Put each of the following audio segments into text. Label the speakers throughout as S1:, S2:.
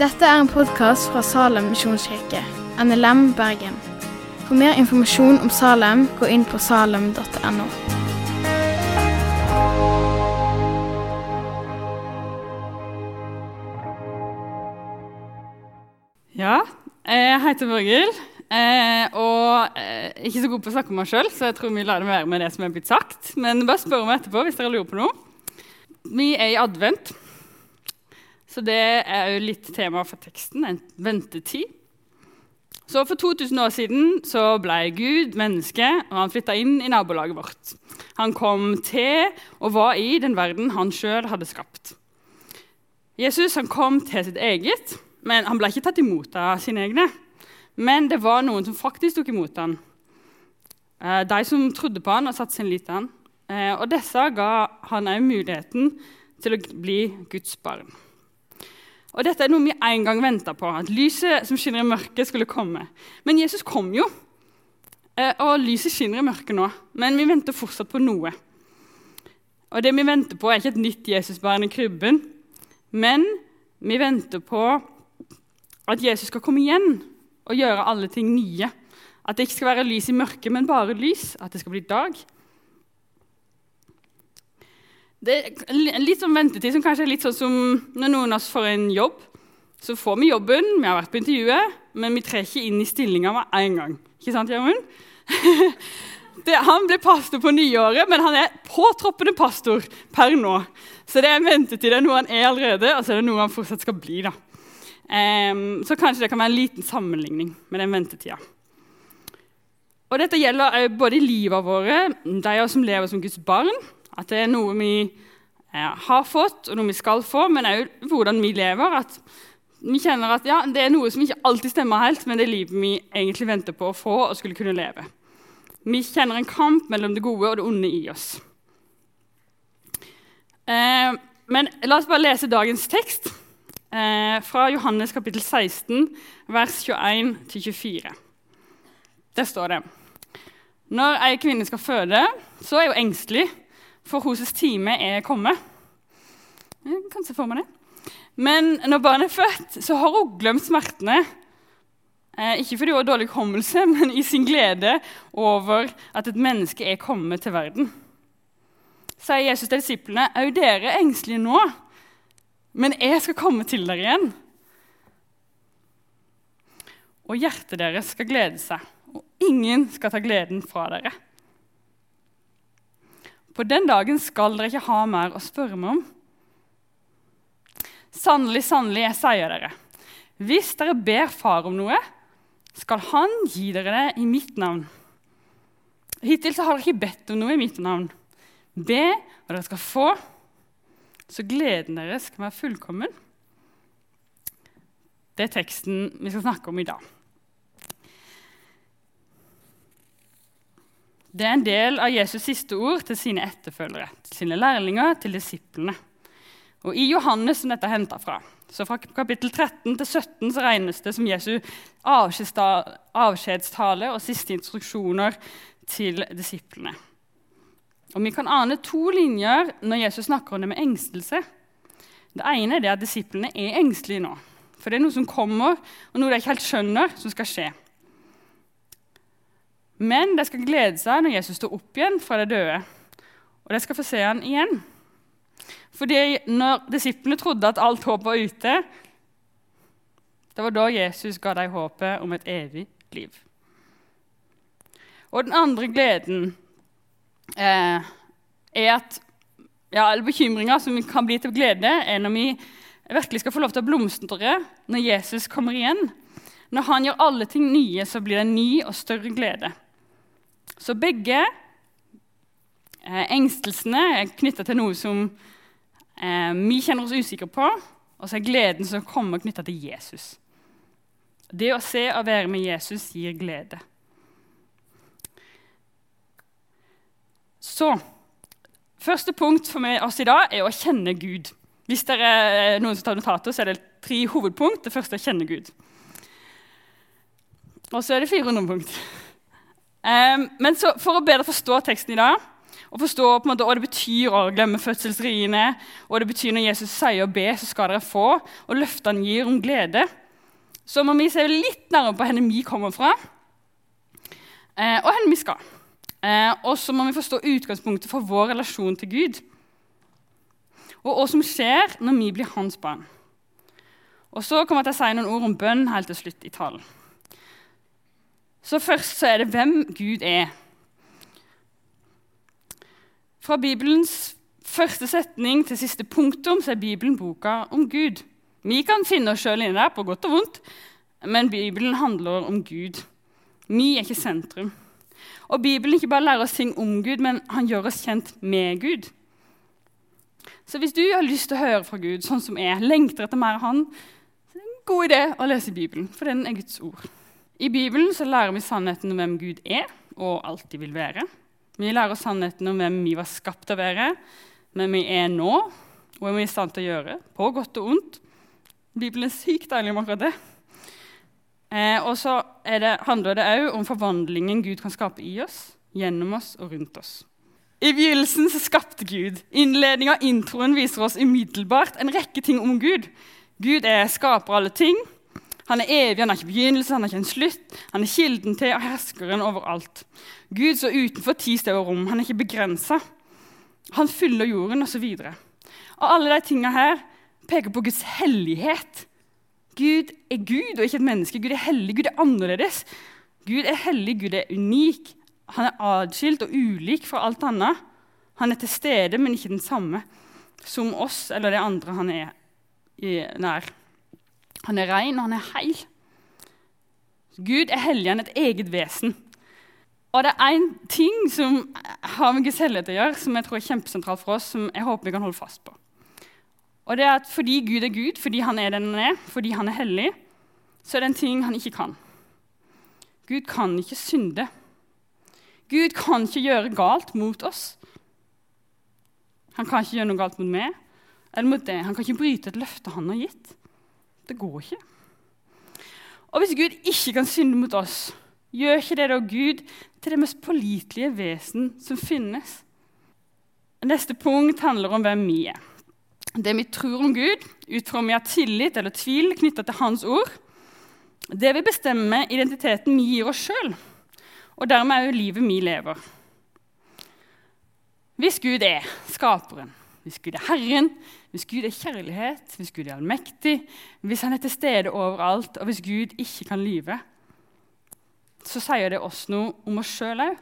S1: Dette er en podkast fra Salem misjonskirke, NLM Bergen. For mer informasjon om Salem, gå inn på salem.no.
S2: Ja, jeg heter Borghild. Eh, og eh, ikke så god på å snakke om meg sjøl, så jeg tror vi lar det være med det som er blitt sagt. Men bare spør meg etterpå hvis dere lurer på noe. Vi er i advent, så det er jo litt tema for teksten. En ventetid. Så For 2000 år siden så ble Gud menneske, og han flytta inn i nabolaget vårt. Han kom til og var i den verden han sjøl hadde skapt. Jesus han kom til sitt eget, men han ble ikke tatt imot av sine egne. Men det var noen som faktisk tok imot ham. Eh, de som trodde på han og satte sin lit til han. Eh, og disse ga han òg muligheten til å bli Guds barn. Og Dette er noe vi en gang venta på, at lyset som skinner i mørket, skulle komme. Men Jesus kom jo, eh, og lyset skinner i mørket nå. Men vi venter fortsatt på noe. Og det vi venter på, er ikke et nytt Jesusbarn i krybben, men vi venter på at Jesus skal komme igjen og gjøre alle ting nye. At det ikke skal være lys i mørket, men bare lys. At det skal bli dag. Det er litt sånn ventetid som kanskje er litt sånn som når noen av oss får en jobb. Så får vi jobben, vi har vært på intervjuet, men vi trer ikke inn i stillinga med en gang. Ikke sant, Gjermund? han ble pastor på nyåret, men han er påtroppende pastor per nå. Så det er en ventetid. Det er noe han er allerede, og så er det noe han fortsatt skal bli. da. Um, så kanskje det kan være en liten sammenligning med den ventetida. Og Dette gjelder både i livet våre, de av oss som lever som Guds barn, at det er noe vi eh, har fått, og noe vi skal få, men òg hvordan vi lever. At vi kjenner at ja, det er noe som ikke alltid stemmer helt, men det er livet vi egentlig venter på å få og skulle kunne leve. Vi kjenner en kamp mellom det gode og det onde i oss. Eh, men la oss bare lese dagens tekst eh, fra Johannes kapittel 16, vers 21-24. Der står det Når ei kvinne skal føde, så er hun engstelig for hennes time er kommet. Jeg kan se for meg det. Men når barnet er født, så har hun glemt smertene. Eh, ikke fordi hun har dårlig hukommelse, men i sin glede over at et menneske er kommet til verden. Sier Jesus til disiplene, òg dere er engstelige nå, men jeg skal komme til dere igjen. Og hjertet deres skal glede seg, og ingen skal ta gleden fra dere. På den dagen skal dere ikke ha mer å spørre meg om. Sannelig, sannelig, jeg sier dere, hvis dere ber Far om noe, skal Han gi dere det i mitt navn. Hittil har dere ikke bedt om noe i mitt navn. Be, og dere skal få, så gleden deres skal være fullkommen. Det er teksten vi skal snakke om i dag. Det er en del av Jesus' siste ord til sine etterfølgere, til sine lærlinger, til disiplene. Og I Johannes som dette er henta fra, så fra kapittel 13 til 17 så regnes det som Jesu avskjedstale og siste instruksjoner til disiplene. Og Vi kan ane to linjer når Jesus snakker om det med engstelse. Det ene er at disiplene er engstelige nå. For det er noe som kommer, og noe de ikke helt skjønner, som skal skje. Men de skal glede seg når Jesus står opp igjen fra de døde. Og de skal få se han igjen. Fordi når disiplene trodde at alt håp var ute, det var da Jesus ga dem håpet om et evig liv. Og den andre gleden eh, er at ja, eller bekymringa som kan bli til glede, er når vi virkelig skal få lov til å blomstre når Jesus kommer igjen. Når han gjør alle ting nye, så blir det en ny og større glede. Så begge eh, engstelsene er knytta til noe som eh, vi kjenner oss usikre på, og så er gleden som kommer, knytta til Jesus. Det å se og være med Jesus gir glede. Så Første punkt for oss i dag er å kjenne Gud. Hvis det er noen som tar notater, så er det tre hovedpunkt. Det første er å kjenne Gud. Og så er det fire underpunkt. Um, men så, for å bedre forstå teksten i dag og forstå på en måte hva det betyr å glemme fødselsriene, og det betyr når Jesus sier å be, så skal dere få, og løftene gir om glede, så må vi se litt nærmere på hvor vi kommer fra, eh, og hvor vi skal. Eh, og så må vi forstå utgangspunktet for vår relasjon til Gud. Og hva som skjer når vi blir hans barn. Og så kommer jeg til å si noen ord om bønn helt til slutt i talen. Så først så er det hvem Gud er. Fra Bibelens første setning til siste punktum så er Bibelen boka om Gud. Vi kan finne oss sjøl inni der, på godt og vondt, men Bibelen handler om Gud. Vi er ikke sentrum. Og Bibelen ikke bare lærer oss ting om Gud, men han gjør oss kjent med Gud. Så hvis du har lyst til å høre fra Gud, sånn som jeg, lengter etter mer av Han, så er det en god idé å lese Bibelen, for den er Guds ord. I Bibelen så lærer vi sannheten om hvem Gud er og alltid vil være. Vi lærer sannheten om hvem vi var skapt til å være, hvem vi er nå, og hvem vi er i stand til å gjøre, på godt og ondt. Bibelen er sykt deilig om akkurat det. Eh, og så handler det òg om forvandlingen Gud kan skape i oss, gjennom oss og rundt oss. I begynnelsen så skapte Gud. Innledninga av introen viser oss umiddelbart en rekke ting om Gud. Gud er skaper alle ting. Han er evig, han har ikke begynnelse, han har ikke en slutt. Han er kilden til og herskeren overalt. Gud står utenfor tid, sted og rom. Han er ikke begrensa. Han fyller jorden, osv. Alle de tinga her peker på Guds hellighet. Gud er Gud og ikke et menneske. Gud er hellig, Gud er annerledes. Gud er hellig, Gud er unik. Han er atskilt og ulik fra alt annet. Han er til stede, men ikke den samme som oss eller det andre han er nær. Han er ren, og han er heil. Gud er hellig, han er et eget vesen. Og det er én ting som har med Guds hellighet å gjøre, som jeg tror er kjempesentralt for oss, som jeg håper vi kan holde fast på. Og det er at Fordi Gud er Gud, fordi han er den han er, fordi han er hellig, så er det en ting han ikke kan. Gud kan ikke synde. Gud kan ikke gjøre galt mot oss. Han kan ikke gjøre noe galt mot meg eller mot det. Han kan ikke bryte et løfte han har gitt. Det går ikke. Og hvis Gud ikke kan synde mot oss, gjør ikke det da Gud til det mest pålitelige vesen som finnes? Neste punkt handler om hvem vi er det vi tror om Gud, ut fra om vi har tillit eller tvil knytta til Hans ord, det vil bestemme identiteten vi gir oss sjøl, og dermed òg livet vi lever. Hvis Gud er skaperen, hvis Gud er Herren, hvis Gud er kjærlighet, hvis Gud er allmektig, hvis Han er til stede overalt, og hvis Gud ikke kan lyve, så sier det oss noe om oss sjøl òg.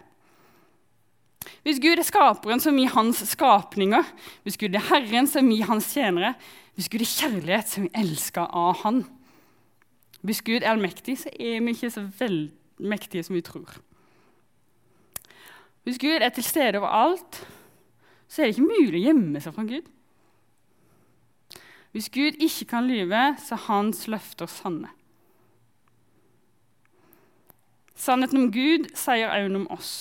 S2: Hvis Gud er skaperen, som vi hans skapninger. Hvis Gud er Herren, som vi hans tjenere. Hvis Gud er kjærlighet, er vi elsker av Han. Hvis Gud er allmektig, så er vi ikke så mektige som vi tror. Hvis Gud er til stede overalt, så er det ikke mulig å gjemme seg fra Gud. Hvis Gud ikke kan lyve, så er hans løfter sanne. Sannheten om Gud sier også om oss.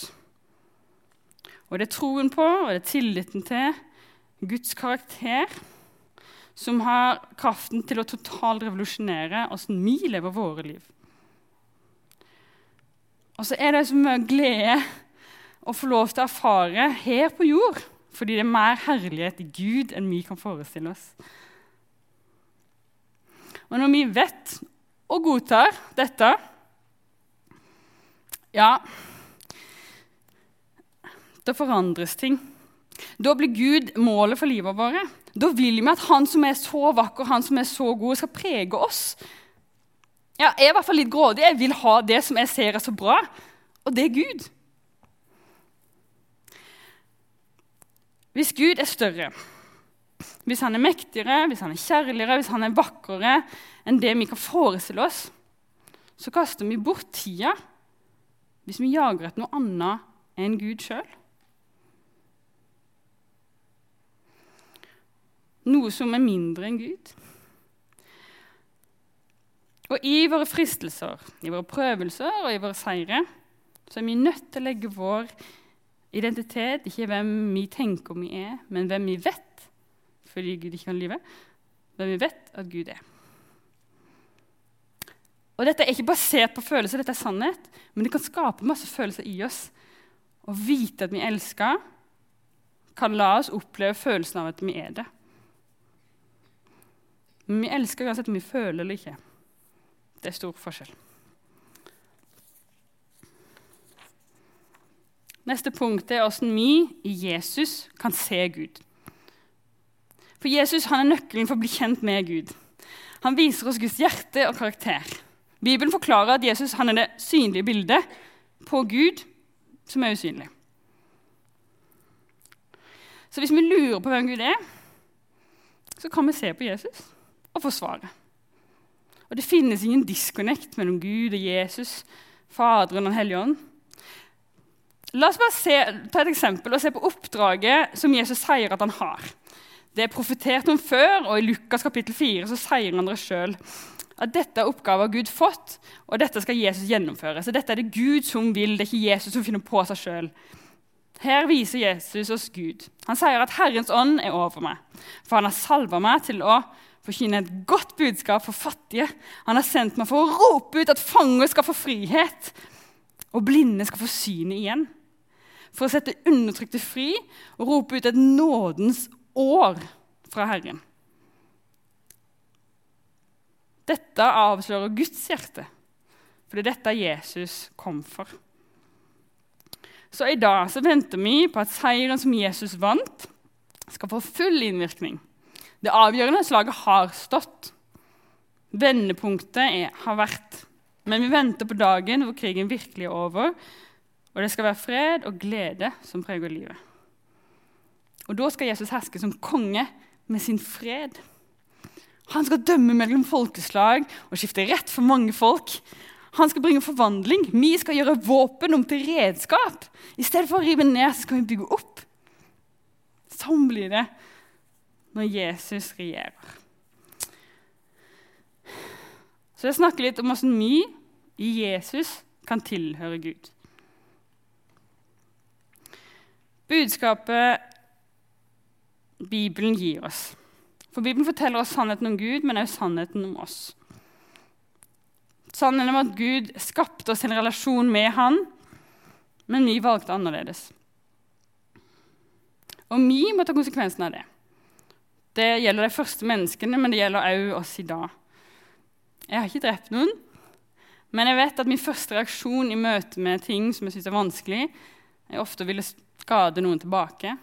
S2: Og det er troen på og det er tilliten til Guds karakter som har kraften til å totalt revolusjonere åssen vi lever våre liv. Og så er det så mye glede å få lov til å erfare her på jord, fordi det er mer herlighet i Gud enn vi kan forestille oss. Og når vi vet og godtar dette Ja, da forandres ting. Da blir Gud målet for livet vårt. Da vil vi at Han som er så vakker, Han som er så god, skal prege oss. Ja, jeg er i hvert fall litt grådig. Jeg vil ha det som jeg ser er så bra, og det er Gud. Hvis Gud er større, hvis han er mektigere, hvis han er kjærligere, hvis han er vakrere enn det vi kan forestille oss, så kaster vi bort tida hvis vi jager etter noe annet enn Gud sjøl. noe som er mindre enn Gud. Og i våre fristelser, i våre prøvelser og i våre seire så er vi nødt til å legge vår identitet ikke hvem vi tenker vi er, men hvem vi vet, fordi Gud ikke kan lyve, men vi vet at Gud er. Og Dette er ikke basert på følelser, dette er sannhet, men det kan skape masse følelser i oss. Å vite at vi elsker, kan la oss oppleve følelsen av at vi er det. Men vi elsker uansett om vi føler eller ikke. Det er stor forskjell. Neste punkt er hvordan vi i Jesus kan se Gud. For Jesus han er nøkkelen for å bli kjent med Gud. Han viser oss Guds hjerte og karakter. Bibelen forklarer at Jesus han er det synlige bildet på Gud som er usynlig. Så hvis vi lurer på hvem Gud er, så kan vi se på Jesus og få svaret. Og det finnes ingen disconnect mellom Gud og Jesus, Faderen og hellige ånd. La oss bare se, ta et eksempel og se på oppdraget som Jesus sier at han har. Det er profetert om før, og i Lukas kapittel 4 så sier han det sjøl. At dette er oppgaver Gud fått, og dette skal Jesus gjennomføre. Så dette er det Gud som vil, det er ikke Jesus som finner på seg sjøl. Her viser Jesus oss Gud. Han sier at Herrens ånd er over meg, for han har salva meg til å forkynne et godt budskap for fattige. Han har sendt meg for å rope ut at fanger skal få frihet, og blinde skal få synet igjen. For å sette undertrykte fri og rope ut et nådens år fra Herren. Dette avslører Guds hjerte, for det er dette Jesus kom for. Så i dag så venter vi på at seieren som Jesus vant, skal få full innvirkning. Det avgjørende slaget har stått. Vendepunktet er, har vært. Men vi venter på dagen hvor krigen virkelig er over, og det skal være fred og glede som preger livet. Og Da skal Jesus herske som konge med sin fred. Han skal dømme mellom folkeslag og skifte rett for mange folk. Han skal bringe forvandling. Vi skal gjøre våpen om til redskap. I stedet for å rive ned, så skal vi bygge opp. Sånn blir det når Jesus regjerer. Så jeg snakker litt om hvordan vi i Jesus kan tilhøre Gud. Budskapet Bibelen gir oss. For Bibelen forteller oss sannheten om Gud, men også sannheten om oss. Sannheten om at Gud skapte oss en relasjon med Han, men vi valgte annerledes. Og vi må ta konsekvensen av det. Det gjelder de første menneskene, men det gjelder også oss i dag. Jeg har ikke drept noen, men jeg vet at min første reaksjon i møte med ting som jeg syns er vanskelig, er ofte å ville skade noen tilbake.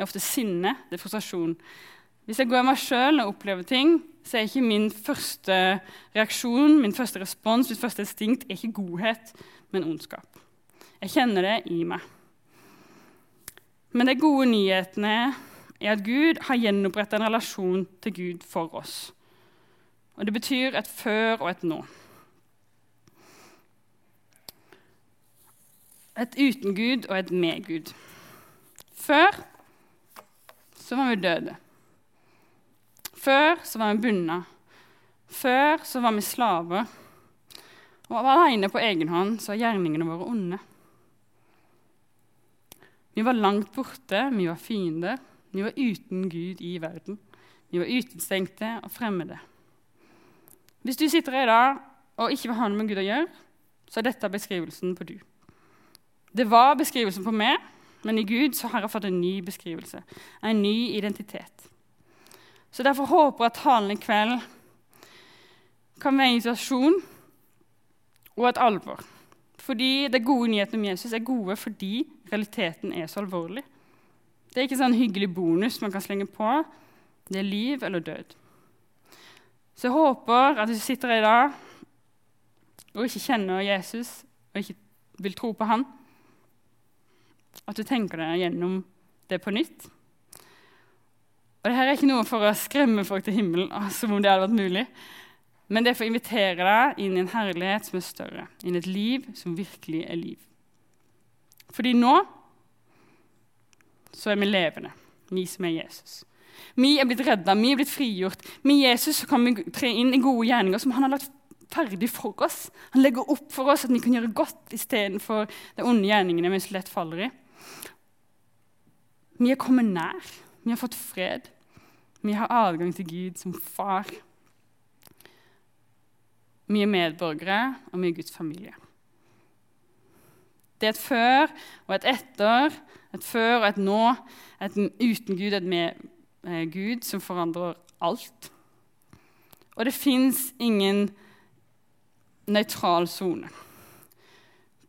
S2: Det er ofte sinne, det er frustrasjon. Hvis jeg går i meg sjøl og opplever ting, så er ikke min første reaksjon, min første respons, mitt første instinkt er ikke godhet, men ondskap. Jeg kjenner det i meg. Men de gode nyhetene er at Gud har gjenoppretta en relasjon til Gud for oss. Og Det betyr et før og et nå. Et uten Gud og et med Gud. Før så var vi døde. Før så var vi bundet. Før så var vi slaver. Og var alene på egen hånd, så var gjerningene våre onde. Vi var langt borte, vi var fiender. Vi var uten Gud i verden. Vi var utestengte og fremmede. Hvis du sitter her i dag og ikke vil ha noe med Gud å gjøre, så er dette beskrivelsen på du. Det var beskrivelsen på meg, men i Gud så har jeg fått en ny beskrivelse. En ny identitet. Så Derfor håper jeg at talen i kveld kan være en invitasjon og et alvor. Fordi De gode nyhetene om Jesus er gode fordi realiteten er så alvorlig. Det er ikke sånn hyggelig bonus man kan slenge på. Det er liv eller død. Så jeg håper at hvis du sitter her i dag og ikke kjenner Jesus og ikke vil tro på han, at du tenker deg gjennom det på nytt. Og Dette er ikke noe for å skremme folk til himmelen, som om det hadde vært mulig. Men det er for å invitere deg inn i en herlighet som er større, inn i et liv som virkelig er liv. Fordi nå så er vi levende, vi som er Jesus. Vi er blitt redda, vi er blitt frigjort. Med Jesus kan vi tre inn i gode gjerninger som han har lagt ferdig for oss. Han legger opp for oss at vi kan gjøre godt istedenfor de onde gjerningene vi så lett faller i. Vi er kommet nær. Vi har fått fred. Vi har adgang til Gud som far. Vi er medborgere, og vi er Guds familie. Det er et før og et etter Et før og et nå, et uten Gud, et med eh, Gud, som forandrer alt. Og det fins ingen nøytral sone.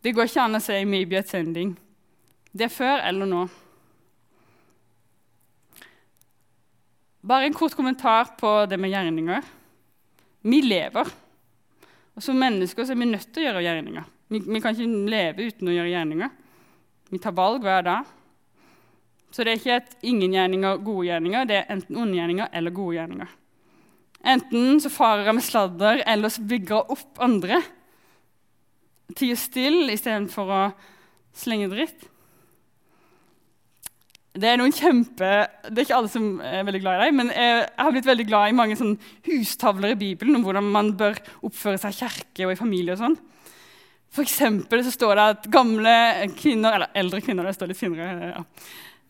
S2: Det går ikke an å si 'maybe attending'. ending'. Det er før eller nå. Bare en kort kommentar på det med gjerninger. Vi lever. Og Som mennesker så er vi nødt til å gjøre gjerninger. Vi, vi kan ikke leve uten å gjøre gjerninger. Vi tar valg hver dag. Så det er ikke et ingen gjerninger, gode gjerninger. Det er enten onde gjerninger eller gode gjerninger. Enten så farer jeg med sladder, eller så bygger jeg opp andre. Tier stille istedenfor å slenge dritt. Det er noen kjempe, det er ikke alle som er veldig glad i dem, men jeg har blitt veldig glad i mange sånn hustavler i Bibelen om hvordan man bør oppføre seg i kirke og i familie. og sånn. For eksempel så står det at gamle kvinner, eller eldre kvinner det står litt finere, ja.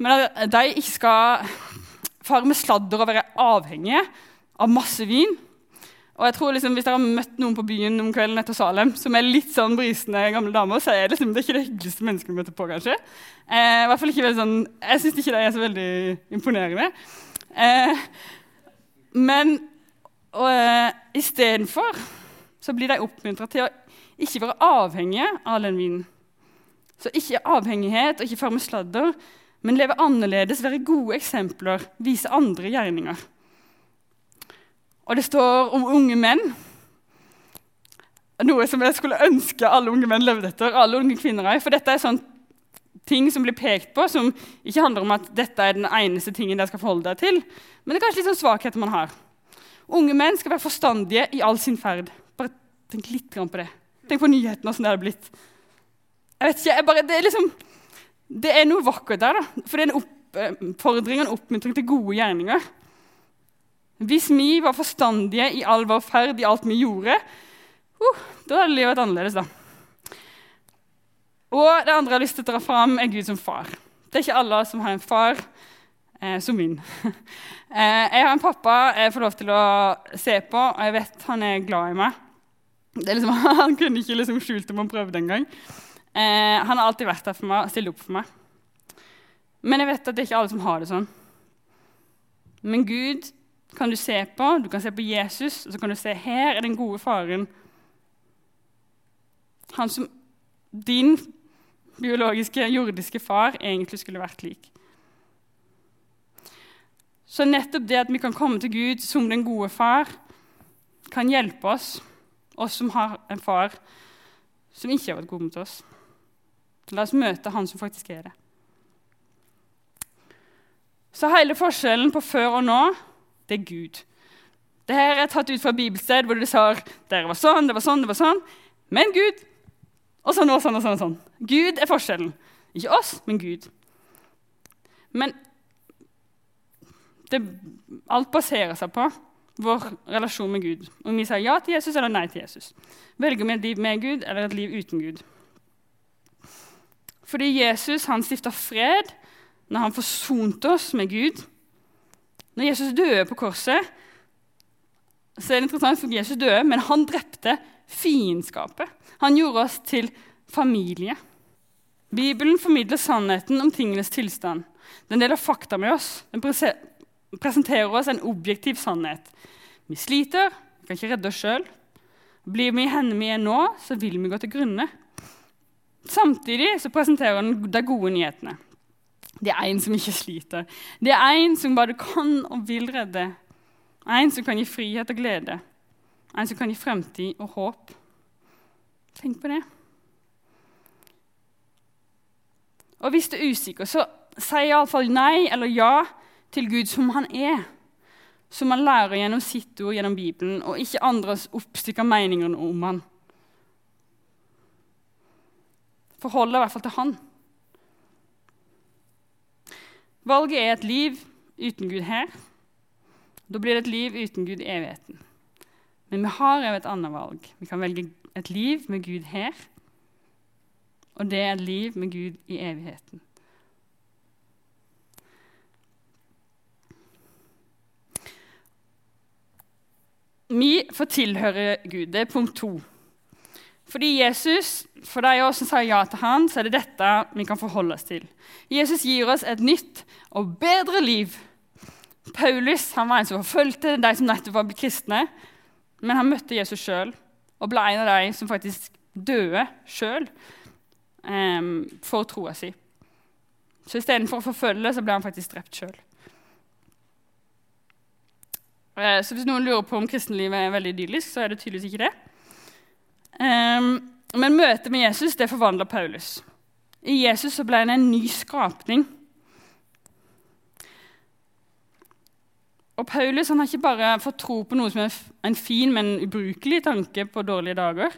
S2: men at de ikke skal fare med sladder og være avhengige av masse vin. Og jeg tror liksom, Hvis dere har møtt noen på byen om kvelden etter Salem, som er litt sånn brisende gamle damer, så er det, liksom, det ikke det hyggeligste mennesket du møter på. kanskje. Eh, hvert fall ikke veldig sånn, Jeg syns ikke det er så veldig imponerende. Eh, men eh, istedenfor så blir de oppmuntra til å ikke være avhengige av den vinen. Så ikke avhengighet og ikke fare med sladder, men leve annerledes, være gode eksempler, vise andre gjerninger. Og det står om unge menn. Noe som jeg skulle ønske alle unge menn levde etter. alle unge kvinner er. For dette er sånn ting som blir pekt på, som ikke handler om at dette er den eneste tingen dere skal forholde deg til, men det er kanskje litt sånn svakheter man har. Unge menn skal være forstandige i all sin ferd. Bare tenk litt på det. Tenk på nyhetene, åssen det hadde blitt. Jeg vet ikke, jeg bare, det, er liksom, det er noe vakkert der. da. For det er en oppfordring og en oppmuntring til gode gjerninger. Hvis vi var forstandige i all vår ferd, i alt vi gjorde, uh, da hadde livet vært annerledes. da. Og det andre jeg har lyst til å dra fram, er Gud som far. Det er ikke alle som har en far eh, som min. eh, jeg har en pappa jeg får lov til å se på, og jeg vet han er glad i meg. Liksom, han kunne ikke liksom skjult om han prøvde engang. Eh, han har alltid vært der for meg og stilt opp for meg. Men jeg vet at det er ikke alle som har det sånn. Men Gud kan du se på. Du kan se på Jesus, og så kan du se her er den gode faren. Han som din biologiske, jordiske far egentlig skulle vært lik. Så nettopp det at vi kan komme til Gud som den gode far, kan hjelpe oss, oss som har en far som ikke har vært god mot oss. La oss møte han som faktisk er det. Så hele forskjellen på før og nå det er Gud. Dette er tatt ut fra bibelsted hvor de sa det var sånn, det var sånn, det var sånn. Men Gud. Og sånn og sånn og sånn. og sånn. Gud er forskjellen. Ikke oss, men Gud. Men det, alt baserer seg på vår relasjon med Gud. Om vi sier ja til Jesus eller nei til Jesus. Velger vi et liv med Gud eller et liv uten Gud? Fordi Jesus han stifta fred når han forsonte oss med Gud. Når Jesus døde på korset, så er det interessant, for Jesus døde, men han drepte fiendskapet. Han gjorde oss til familie. Bibelen formidler sannheten om tingenes tilstand. Den deler fakta med oss. Den presenterer oss en objektiv sannhet. Vi sliter, vi kan ikke redde oss sjøl. Blir vi i henne vi er nå, så vil vi gå til grunne. Samtidig så presenterer den de gode nyhetene. Det er en som ikke sliter. Det er en som bare kan og vil redde. En som kan gi frihet og glede. En som kan gi fremtid og håp. Tenk på det. Og hvis du er usikker, så si iallfall nei eller ja til Gud som han er. Som han lærer gjennom sitt ord, gjennom Bibelen, og ikke andres oppstykka meninger om han. Forhold i hvert fall til han. Valget er et liv uten Gud her. Da blir det et liv uten Gud i evigheten. Men vi har òg et annet valg. Vi kan velge et liv med Gud her, og det er et liv med Gud i evigheten. Vi får tilhøre Gud. Det er punkt to. Fordi Jesus, For de som sier ja til han, så er det dette vi kan forholde oss til. Jesus gir oss et nytt og bedre liv. Paulus han var en som forfulgte de som nettopp var kristne. Men han møtte Jesus sjøl og ble en av de som faktisk døde sjøl um, for troa si. Så istedenfor å forfølge, så ble han faktisk drept sjøl. Uh, så hvis noen lurer på om kristenlivet er veldig idyllisk, så er det tydeligvis ikke det. Um, men møtet med Jesus det forvandla Paulus. I Jesus så ble han en ny skapning. Og Paulus han har ikke bare fått tro på noe som er en fin, men ubrukelig tanke på dårlige dager.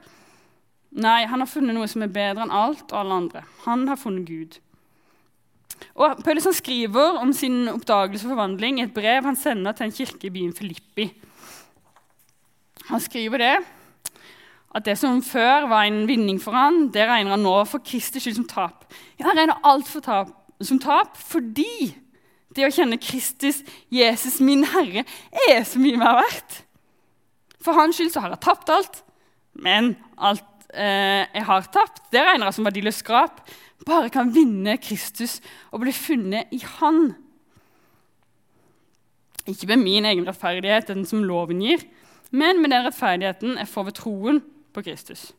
S2: Nei, han har funnet noe som er bedre enn alt og alle andre. Han har funnet Gud. Og Paulus han skriver om sin oppdagelse og forvandling i et brev han sender til en kirke i byen Filippi. Han skriver det, at det som før var en vinning for han, det regner han nå for Kristi skyld som tap. Ja, han regner alt for tap, som tap fordi det å kjenne Kristus, Jesus, min Herre, er så mye mer verdt. For hans skyld så har jeg tapt alt, men alt eh, jeg har tapt, det regner jeg som verdiløst skrap, bare kan vinne Kristus og bli funnet i Han. Ikke med min egen rettferdighet, den som loven gir, men med den rettferdigheten jeg får ved troen på Kristus.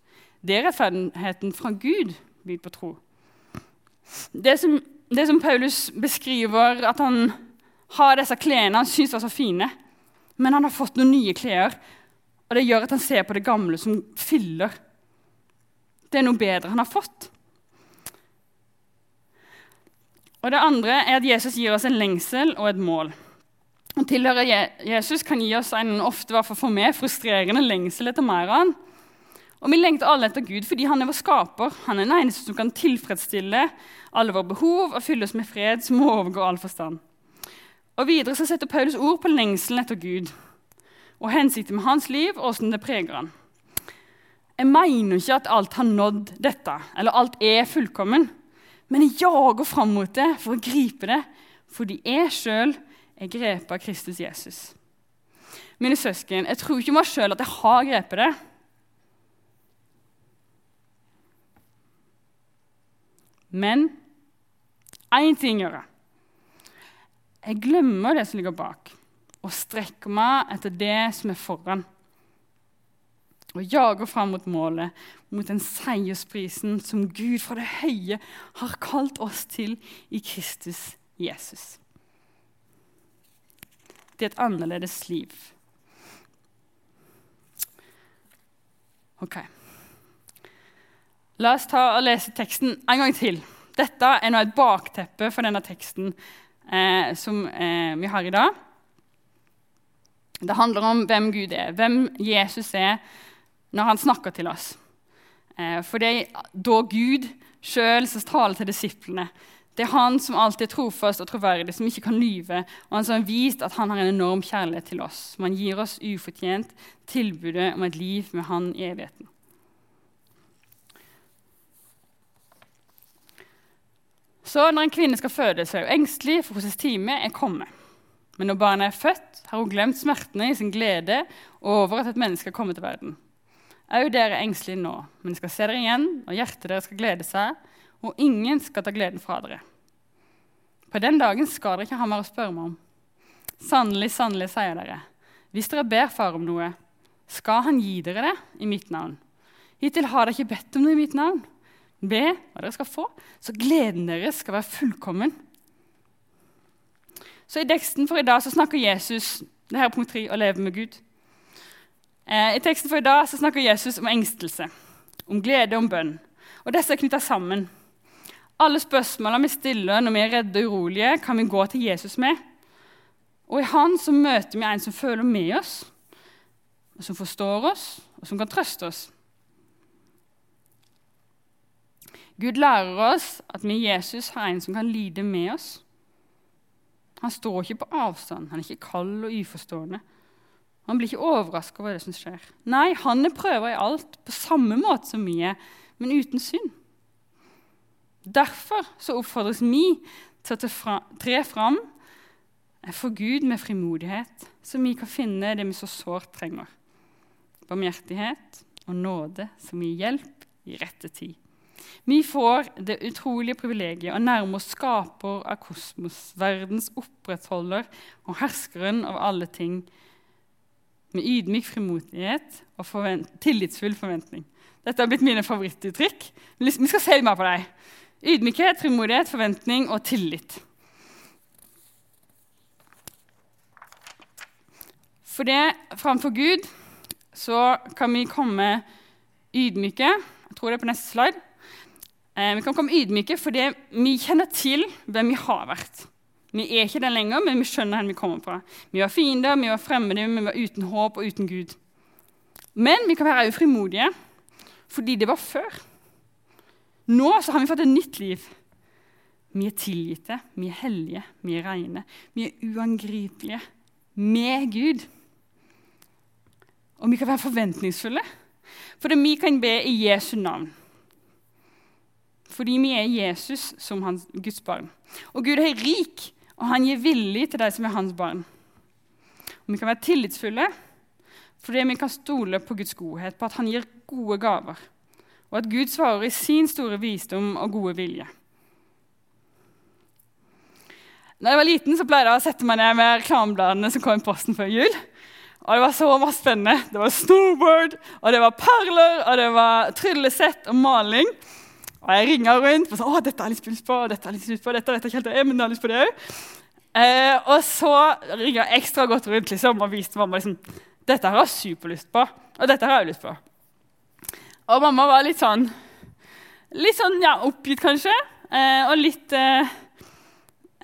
S2: Det er rettferdigheten fra Gud bygd på tro. Det som, det som, Paulus beskriver, at han har disse klærne han syns var så fine, men han har fått noen nye klær, og det gjør at han ser på det gamle som filler. Det er noe bedre han har fått. Og Det andre er at Jesus gir oss en lengsel og et mål. Å tilhøre Jesus kan gi oss en ofte for meg, frustrerende lengsel etter mer av han. Og Vi lengter alle etter Gud fordi han er vår skaper. Han er den eneste som kan tilfredsstille alle våre behov og fylle oss med fred som overgår all forstand. Og Videre så setter Paulus ord på lengselen etter Gud og hensikten med hans liv og hvordan det preger han. Jeg mener ikke at alt har nådd dette, eller alt er fullkommen. Men jeg jager fram mot det for å gripe det, fordi jeg sjøl er grepet av Kristus Jesus. Mine søsken, jeg tror ikke meg sjøl at jeg har grepet det. Men én ting gjør jeg. Jeg glemmer det som ligger bak, og strekker meg etter det som er foran og jager fram mot målet, mot den seiersprisen som Gud fra det høye har kalt oss til i Kristus Jesus. Det er et annerledes liv. Ok. La oss ta og lese teksten en gang til. Dette er nå et bakteppe for denne teksten eh, som eh, vi har i dag. Det handler om hvem Gud er, hvem Jesus er, når han snakker til oss. Eh, for det er da Gud sjøl som taler til disiplene. Det er han som alltid er trofast og troverdig, som ikke kan lyve, og han som har vist at han har en enorm kjærlighet til oss. Han gir oss ufortjent tilbudet om et liv med han i evigheten. Så når en kvinne skal føde, så er hun engstelig for hvordan time er kommet. Men når barnet er født, har hun glemt smertene i sin glede over at et menneske er kommet til verden. Au, dere er engstelige nå, men skal se dere igjen, og hjertet deres skal glede seg, og ingen skal ta gleden fra dere. På den dagen skal dere ikke ha mer å spørre meg om. Sannelig, sannelig, sier dere, hvis dere ber Far om noe, skal Han gi dere det i mitt navn. Hittil har dere ikke bedt om noe i mitt navn. Be hva dere skal få, så gleden deres skal være fullkommen. Så I teksten for i dag så snakker Jesus det her er punkt 3, å leve med Gud. Eh, I teksten for i dag så snakker Jesus om engstelse, om glede om bønn. Og Disse er knytta sammen. Alle spørsmålene vi stiller når vi er redde og urolige, kan vi gå til Jesus med. Og i Han så møter vi en som føler med oss, og som forstår oss, og som kan trøste oss. Gud lærer oss at vi Jesus har en som kan lide med oss. Han står ikke på avstand, han er ikke kald og uforstående. Han blir ikke overraska over det som skjer. Nei, han er prøver i alt på samme måte som vi er, men uten synd. Derfor så oppfordres vi til å tre fram for Gud med frimodighet, så vi kan finne det vi så sårt trenger. Barmhjertighet, og nåde som gir hjelp i rette tid. Vi får det utrolige privilegiet å nærme oss skaper av kosmos, verdens opprettholder og herskeren av alle ting, med ydmyk frimodighet og forvent tillitsfull forventning. Dette har blitt mine favorittuttrykk. Vi skal se mer på dem. Ydmykhet, frimodighet, forventning og tillit. For det, framfor Gud så kan vi komme ydmyke. Jeg tror det er på neste slide. Eh, vi kan komme ydmyke fordi vi kjenner til hvem vi har vært. Vi er ikke den lenger, men vi skjønner hvor vi kommer fra. Vi var fiender, vi var fremmede, vi var uten håp og uten Gud. Men vi kan være ufrimodige frimodige fordi det var før. Nå har vi fått et nytt liv. Vi er tilgitte, vi er hellige, vi er rene. Vi er uangripelige med Gud. Og vi kan være forventningsfulle, fordi vi kan be i Jesu navn. Fordi vi er Jesus som hans, Guds barn. Og Gud er rik, og han gir villig til de som er hans barn. Og Vi kan være tillitsfulle fordi vi kan stole på Guds godhet, på at han gir gode gaver, og at Gud svarer i sin store visdom og gode vilje. Da jeg var liten, så pleide jeg å sette meg ned med reklamebladene som kom i posten før jul. Og Det var så masse spennende. Det var snowboard, og det var perler, og det var tryllesett og maling. Og jeg ringer rundt og sa å, dette har jeg litt lyst på, dette har jeg lyst på, dette vet jeg ikke helt det, men jeg har lyst på det òg. Eh, og så ringer jeg ekstra godt rundt liksom, og viste mamma liksom, dette har jeg superlyst på, og dette har jeg lyst på. Og mamma var litt sånn litt sånn, ja, oppgitt, kanskje, eh, og litt eh,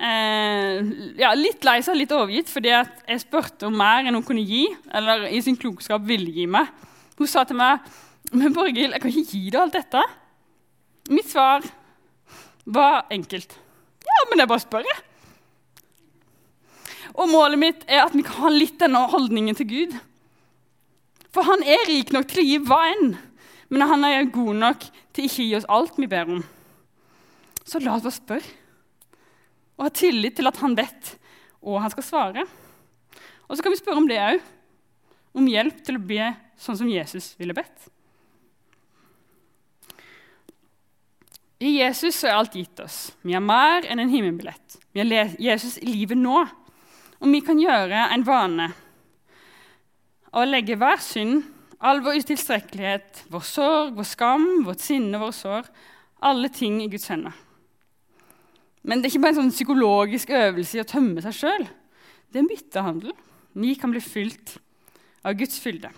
S2: eh ja, litt lei seg, litt overgitt, fordi jeg spurte om mer enn hun kunne gi, eller i sin klokskap ville gi meg. Hun sa til meg men Borghild, jeg kan ikke gi deg alt dette. Mitt svar var enkelt. Ja, men jeg bare spør, jeg. Og målet mitt er at vi kan ha litt denne holdningen til Gud. For han er rik nok til å gi hva enn, men han er god nok til ikke å gi oss alt vi ber om. Så la oss bare spørre, og ha tillit til at han vet og han skal svare. Og så kan vi spørre om det òg, om hjelp til å be sånn som Jesus ville bedt. I Jesus er alt gitt oss. Vi har mer enn en himmelbillett. Vi har Jesus i livet nå. Og vi kan gjøre en vane å legge hver synd, all vår utilstrekkelighet, vår sorg, vår skam, vårt sinne, vår sår, alle ting i Guds hender. Men det er ikke bare en sånn psykologisk øvelse i å tømme seg sjøl. Det er en byttehandel. Vi kan bli fylt av Guds fylde.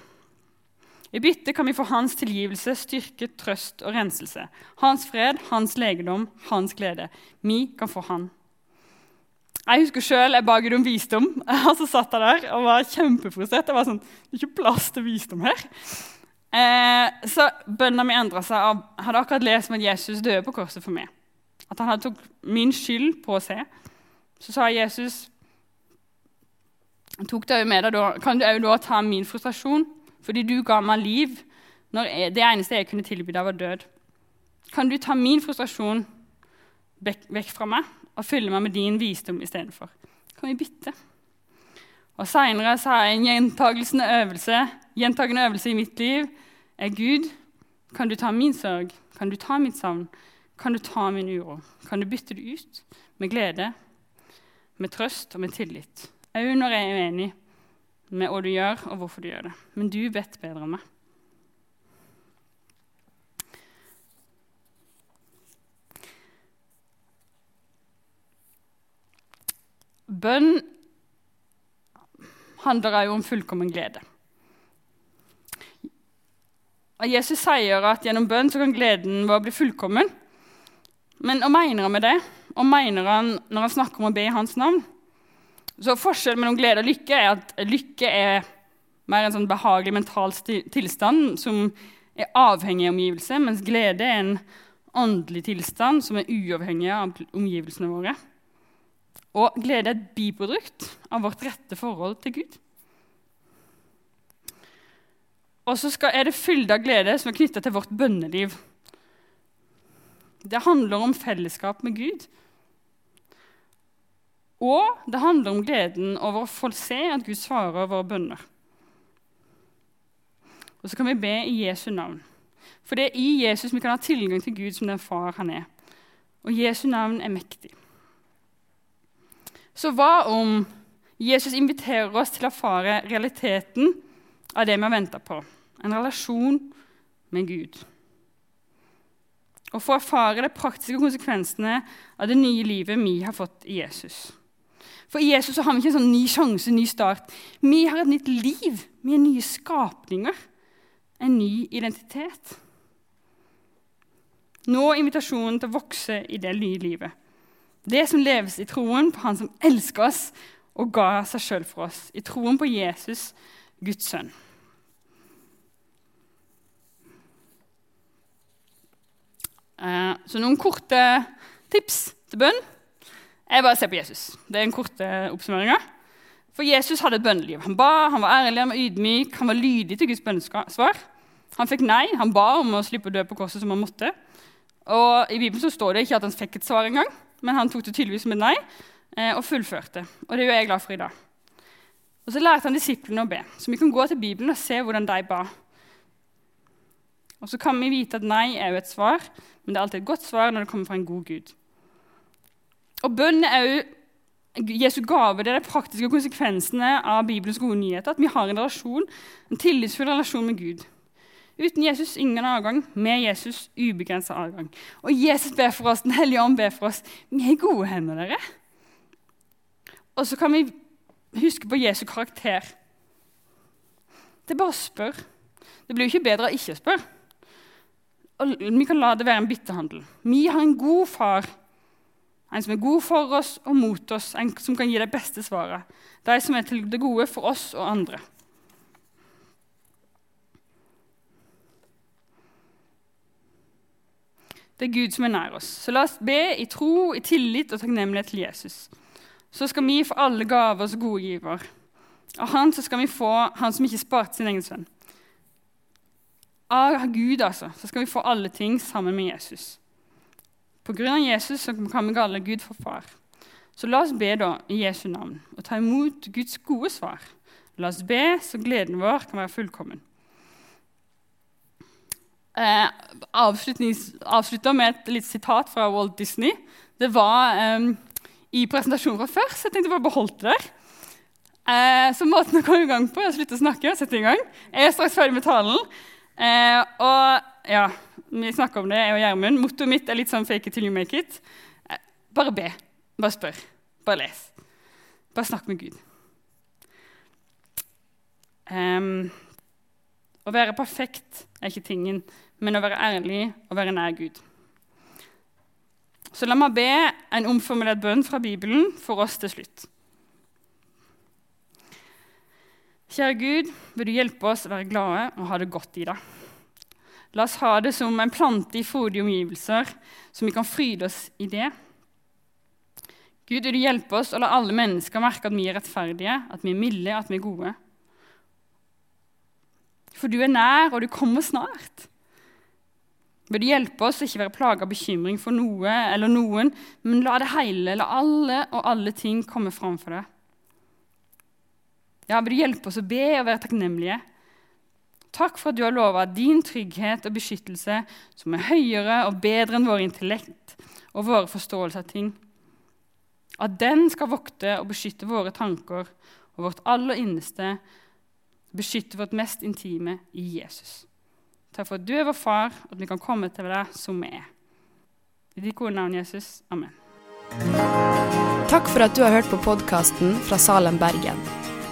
S2: I bytte kan vi få hans tilgivelse, styrke, trøst og renselse. Hans fred, hans legedom, hans glede. Vi kan få han. Jeg husker sjøl jeg ba Gud om visdom. Og så satt jeg der og var kjempefrustrert. Jeg var sånn, det er ikke plass til visdom her. Eh, så bønna mi endra seg. Jeg hadde akkurat lest om at Jesus døde på korset for meg. At han hadde tok min skyld på å se. Så sa Jesus tok det med deg Kan du òg da ta min frustrasjon? Fordi du ga meg liv når det eneste jeg kunne tilby deg, var død. Kan du ta min frustrasjon vekk fra meg og fylle meg med din visdom istedenfor? Kan vi bytte? Og Seinere sa jeg en gjentagende øvelse, gjentagende øvelse i mitt liv er Gud. Kan du ta min sorg? Kan du ta mitt savn? Kan du ta min uro? Kan du bytte det ut med glede, med trøst og med tillit? Òg når jeg er uenig, med hva du gjør, og hvorfor du gjør det. Men du vet bedre enn meg. Bønn handler jo om fullkommen glede. Jesus sier at gjennom bønn kan gleden vår bli fullkommen. Men hva mener han med det? Og mener han når han snakker om å be i hans navn? Så Forskjellen mellom glede og lykke er at lykke er mer en sånn behagelig mental tilstand som er avhengig av omgivelse, mens glede er en åndelig tilstand som er uavhengig av omgivelsene våre. Og glede er et biprodukt av vårt rette forhold til Gud. Og så er det fylde av glede som er knytta til vårt bønneliv. Det handler om fellesskap med Gud og det handler om gleden over å få se at Gud svarer våre bønner. Og så kan vi be i Jesu navn. For det er i Jesus vi kan ha tilgang til Gud som den far han er. Og Jesu navn er mektig. Så hva om Jesus inviterer oss til å erfare realiteten av det vi har venta på? En relasjon med Gud. Og få erfare de praktiske konsekvensene av det nye livet vi har fått i Jesus. For i Jesus har vi ikke en sånn ny sjanse, ny start. Vi har et nytt liv. Vi er nye skapninger. En ny identitet. Nå er invitasjonen til å vokse i det nye livet. Det som leves i troen på Han som elsker oss og ga seg sjøl for oss. I troen på Jesus, Guds sønn. Eh, så noen korte tips til bønn. Jeg bare ser på Jesus. Det er en korte oppsummeringa. For Jesus hadde et bønneliv. Han ba, han var ærlig, han var ydmyk, han var lydig til Guds bønnesvar. Han fikk nei. Han ba om å slippe å dø på korset som han måtte. Og I Bibelen så står det ikke at han fikk et svar engang, men han tok det tydeligvis som et nei eh, og fullførte. Og det er jo jeg glad for i dag. Og Så lærte han disiplene å be, så vi kan gå til Bibelen og se hvordan de ba. Og så kan vi vite at nei er jo et svar, men det er alltid et godt svar når det kommer fra en god Gud. Og bønn er jo Jesu gave. Det er de praktiske konsekvensene av Bibelens gode nyheter. At vi har en relasjon, en tillitsfull relasjon med Gud. Uten Jesus ingen adgang. Med Jesus ubegrensa adgang. Og Jesus ber for oss, Den hellige ånd ber for oss. Vi er i gode hender, dere. Og så kan vi huske på Jesu karakter. Det er bare å spørre. Det blir jo ikke bedre av ikke å spørre. Og vi kan la det være en byttehandel. Vi har en god far. En som er god for oss og mot oss, en som kan gi de beste svarene. De som er til det gode for oss og andre. Det er Gud som er nær oss. Så la oss be i tro, i tillit og takknemlighet til Jesus. Så skal vi få alle gaver som gode giver. Av han så skal vi få han som ikke sparte sin egen sønn. Av Gud altså, så skal vi få alle ting sammen med Jesus. Av Jesus så kan vi kalle Gud for far. Så la oss be da i Jesu navn og ta imot Guds gode svar. La oss be så gleden vår kan være fullkommen. Eh, avslutta med et litt sitat fra Walt Disney. Det var eh, i presentasjonen fra før, så jeg tenkte bare beholdt det der. Eh, så måten å komme i gang på er å slutte å snakke og sette i gang. Jeg er straks ferdig med talen. Eh, og ja, vi snakker om det, jeg og Gjermund. Mottoet mitt er litt sånn fake it till you make it. Eh, bare be. Bare spør. Bare les. Bare snakk med Gud. Um, å være perfekt er ikke tingen, men å være ærlig og være nær Gud. Så la meg be en omformulert bønn fra Bibelen for oss til slutt. Kjære Gud, vil du hjelpe oss å være glade og ha det godt i deg. La oss ha det som en plante i frodige omgivelser, så vi kan fryde oss i det. Gud, vil du hjelpe oss å la alle mennesker merke at vi er rettferdige, at vi er milde, at vi er gode. For du er nær, og du kommer snart. Vil du hjelpe oss å ikke være plaga av bekymring for noe eller noen, men la det hele, la alle og alle ting komme fram for deg. Ja, vil du hjelpe oss å be og være takknemlige? Takk for at du har lova din trygghet og beskyttelse, som er høyere og bedre enn vår intellekt og våre forståelser av ting. At den skal vokte og beskytte våre tanker og vårt aller innerste beskytte vårt mest intime i Jesus. Takk for at du er vår far, og at vi kan komme til deg som vi er. I ditt gode navn, Jesus. Amen.
S3: Takk for at du har hørt på podkasten fra Salem, Bergen.